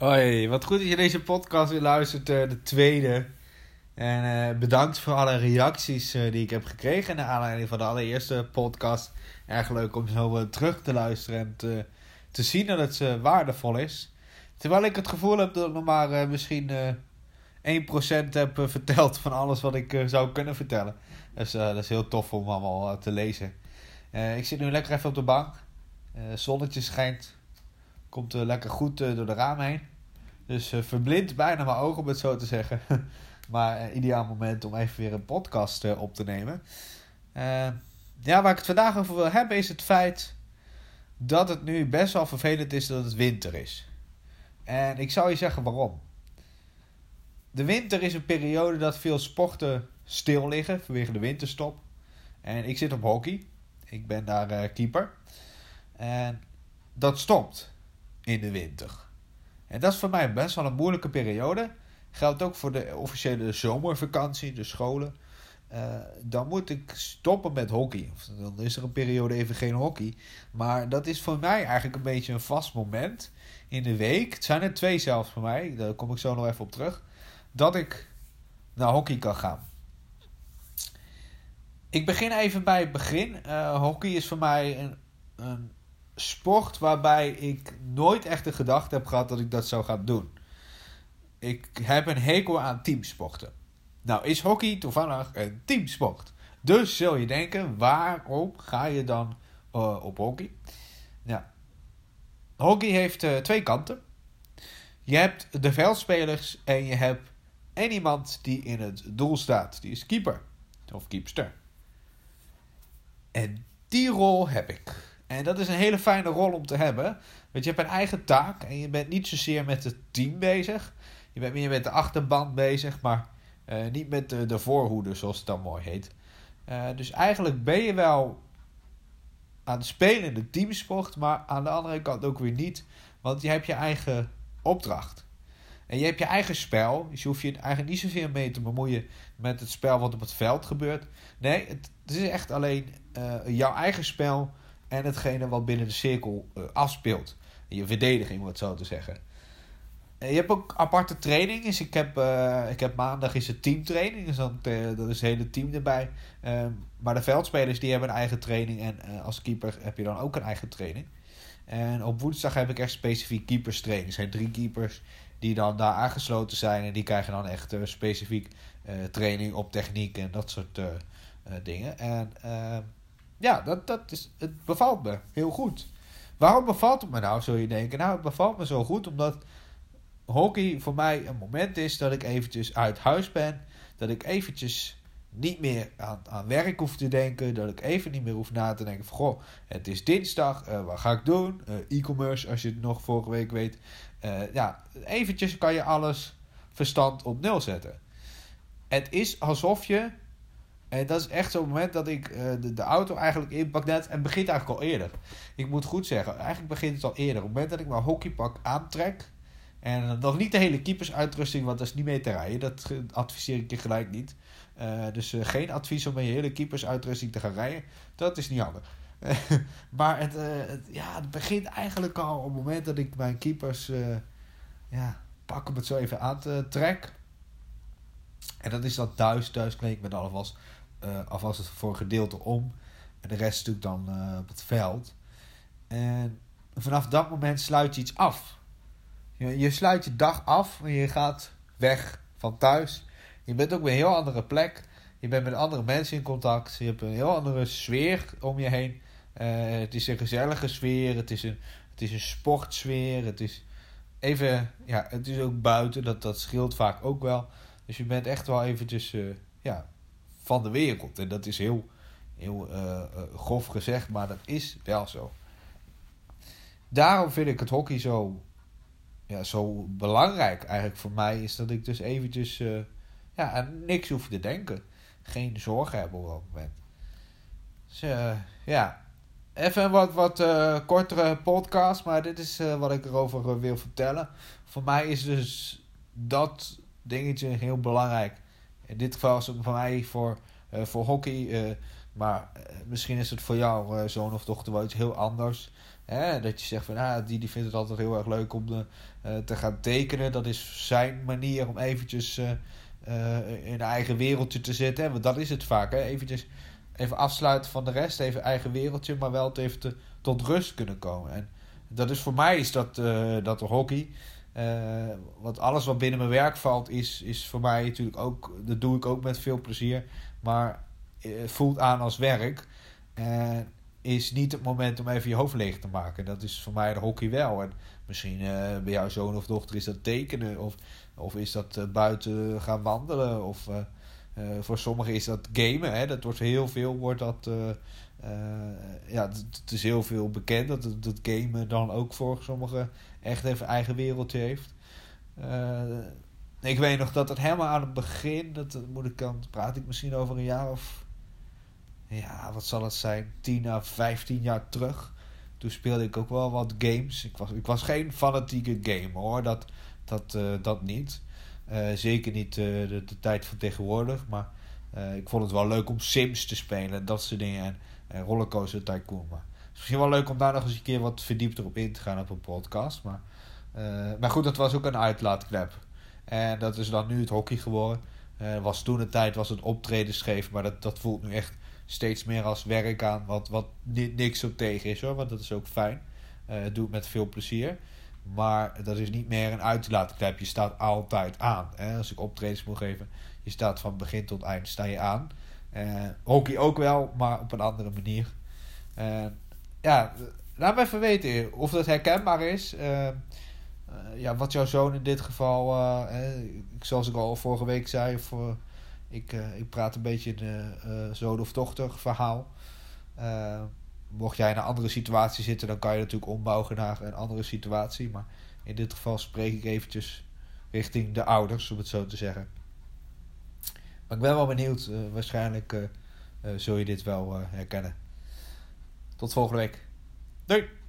Hoi, wat goed dat je deze podcast weer luistert, uh, de tweede. En uh, bedankt voor alle reacties uh, die ik heb gekregen naar aanleiding van de allereerste podcast. Erg leuk om zo terug te luisteren en te, te zien dat het waardevol is. Terwijl ik het gevoel heb dat ik nog maar misschien 1% heb verteld van alles wat ik zou kunnen vertellen. Dus dat is heel tof om allemaal te lezen. ik zit nu lekker even op de bank. zonnetje schijnt. Komt lekker goed door de ramen heen. Dus uh, verblind bijna mijn ogen om het zo te zeggen. maar ideaal moment om even weer een podcast op te nemen. ja, waar ik het vandaag over wil hebben is het feit dat het nu best wel vervelend is dat het winter is. En ik zou je zeggen waarom. De winter is een periode dat veel sporten stil liggen vanwege de winterstop. En ik zit op hockey. Ik ben daar keeper. En dat stopt in de winter. En dat is voor mij best wel een moeilijke periode. Geldt ook voor de officiële zomervakantie, de scholen. Uh, dan moet ik stoppen met hockey. Of dan is er een periode even geen hockey. Maar dat is voor mij eigenlijk een beetje een vast moment in de week. Het zijn er twee zelfs voor mij, daar kom ik zo nog even op terug. Dat ik naar hockey kan gaan. Ik begin even bij het begin. Uh, hockey is voor mij een, een sport waarbij ik nooit echt de gedachte heb gehad dat ik dat zou gaan doen. Ik heb een hekel aan teamsporten. Nou is hockey toevallig een teamsport. Dus zul je denken, waarom ga je dan uh, op hockey? Ja. Hockey heeft uh, twee kanten. Je hebt de veldspelers en je hebt één iemand die in het doel staat. Die is keeper of keepster. En die rol heb ik. En dat is een hele fijne rol om te hebben. Want je hebt een eigen taak en je bent niet zozeer met het team bezig. Je bent meer met de achterband bezig, maar uh, niet met de, de voorhoede, zoals het dan mooi heet. Uh, dus eigenlijk ben je wel aan het spelen in de teamsport, maar aan de andere kant ook weer niet. Want je hebt je eigen opdracht. En je hebt je eigen spel. Dus je hoeft je eigenlijk niet zoveel mee te bemoeien met het spel wat op het veld gebeurt. Nee, het, is echt alleen uh, jouw eigen spel en hetgene wat binnen de cirkel uh, afspeelt. Je verdediging, om het zo te zeggen. En je hebt ook aparte trainingen. Dus ik heb, uh, ik heb maandag is het teamtraining. Dus dan, uh, dat is het hele team erbij. Uh, maar de veldspelers die hebben een eigen training. En als keeper heb je dan ook een eigen training. En op woensdag heb ik echt specifiek keepers training. Er zijn drie keepers die dan daar aangesloten zijn. En die krijgen dan echt specifiek training op techniek en dat soort dingen. En ja, dat, dat is, het bevalt me heel goed. Waarom bevalt het me nou, zul je denken? Nou, het bevalt me zo goed omdat hockey voor mij een moment is dat ik eventjes uit huis ben. Dat ik eventjes niet meer aan, aan werk hoef te denken. Dat ik even niet meer hoef na te denken van... Goh, het is dinsdag, uh, wat ga ik doen? Uh, e-commerce, als je het nog vorige week weet. Uh, ja, eventjes kan je alles verstand op nul zetten. Het is alsof je en dat is echt zo'n moment dat ik uh, de, de auto eigenlijk inpak net. En begint eigenlijk al eerder. Ik moet goed zeggen, eigenlijk begint het al eerder. Op het moment dat ik mijn hockeypak aantrek. En nog niet de hele keepersuitrusting, want dat is niet mee te rijden. Dat adviseer ik je gelijk niet. Uh, dus uh, geen advies om met je hele keepersuitrusting te gaan rijden. Dat is niet handig. maar het, het, ja, het begint eigenlijk al op het moment dat ik mijn keepers ja, pak om het zo even aan te trek. En dat is dat thuis. Thuis kleed ik met alvast uh, het voor een gedeelte om. En de rest natuurlijk dan uh, op het veld. En vanaf dat moment sluit je iets af. Je, je sluit je dag af en je gaat weg van thuis. Je bent ook bij een heel andere plek. Je bent met andere mensen in contact. Je hebt een heel andere sfeer om je heen. Uh, het is een gezellige sfeer. Het is een, het is een sportsfeer. Het is even, ja, het is ook buiten. Dat, dat scheelt vaak ook wel. Dus je bent echt wel eventjes, ja, van de wereld. En dat is heel, heel uh, grof gezegd, maar dat is wel zo. Daarom vind ik het hockey zo, ja, zo belangrijk eigenlijk voor mij. Is dat ik dus eventjes uh, ja, niks hoef te denken. Geen zorgen hebben op dat moment. Dus ja, even een wat, wat kortere podcast. Maar dit is wat ik erover wil vertellen. Voor mij is dus dat dingetje heel belangrijk in dit geval is het voor mij voor, uh, voor hockey. Uh, maar uh, misschien is het voor jou, zoon of dochter, wel iets heel anders. Hè, dat je zegt van ah, die, die vindt het altijd heel erg leuk om de, te gaan tekenen. Dat is zijn manier om eventjes in een eigen wereldje te zitten. Want dat is het vaak. Hè? Eventjes even afsluiten van de rest. Even eigen wereldje, maar wel even te, tot rust kunnen komen. En dat is voor mij is dat, dat de hockey. Uh, want alles wat binnen mijn werk valt, is, is voor mij natuurlijk ook, dat doe ik ook met veel plezier, maar uh, voelt aan als werk. En is niet het moment om even je hoofd leeg te maken. Dat is voor mij de hockey wel. En misschien uh, bij jouw zoon of dochter is dat tekenen, of, of is dat buiten gaan wandelen, of voor sommigen is dat gamen. Hè? Dat wordt heel veel, wordt dat. ja, het is heel veel bekend dat, dat gamen dan ook voor sommigen echt even eigen wereldje heeft. Ik weet nog dat het helemaal aan het begin, dat, moet ik dan, praat ik misschien over een jaar of, ja, wat zal het zijn, 10 à 15 jaar terug. Toen speelde ik ook wel wat games. Ik was, ik was geen fanatieke gamer hoor, dat, dat, dat niet. Uh, zeker niet de, de, tijd van tegenwoordig, maar ik vond het wel leuk om Sims te spelen en dat soort dingen. En, Rollercoaster Tycoon. Maar misschien wel leuk om daar nog eens een keer wat verdiepter op in te gaan op een podcast. Maar, maar goed, dat was ook een uitlaatklep. En dat is dan nu het hockey geworden. Was toen een tijd was het optreden scheef, maar dat, dat voelt nu echt steeds meer als werk aan. Wat, wat niks op tegen is hoor, want dat is ook fijn. Uh, doe het met veel plezier. Maar dat is niet meer een uitlaatklep. Je staat altijd aan. Hè? Als ik optredens moet geven, je staat van begin tot eind sta je aan. Uh, hockey ook wel, maar op een andere manier ja, laat me even weten of dat herkenbaar is. Uh, ja, wat jouw zoon in dit geval, zoals ik al vorige week zei, voor, ik, ik praat een beetje in zoon of dochter verhaal. Mocht jij in een andere situatie zitten, dan kan je natuurlijk ombouwen naar een andere situatie. Maar in dit geval spreek ik eventjes richting de ouders, om het zo te zeggen. Maar ik ben wel benieuwd, waarschijnlijk zul je dit wel herkennen. Tot volgende week. Doei!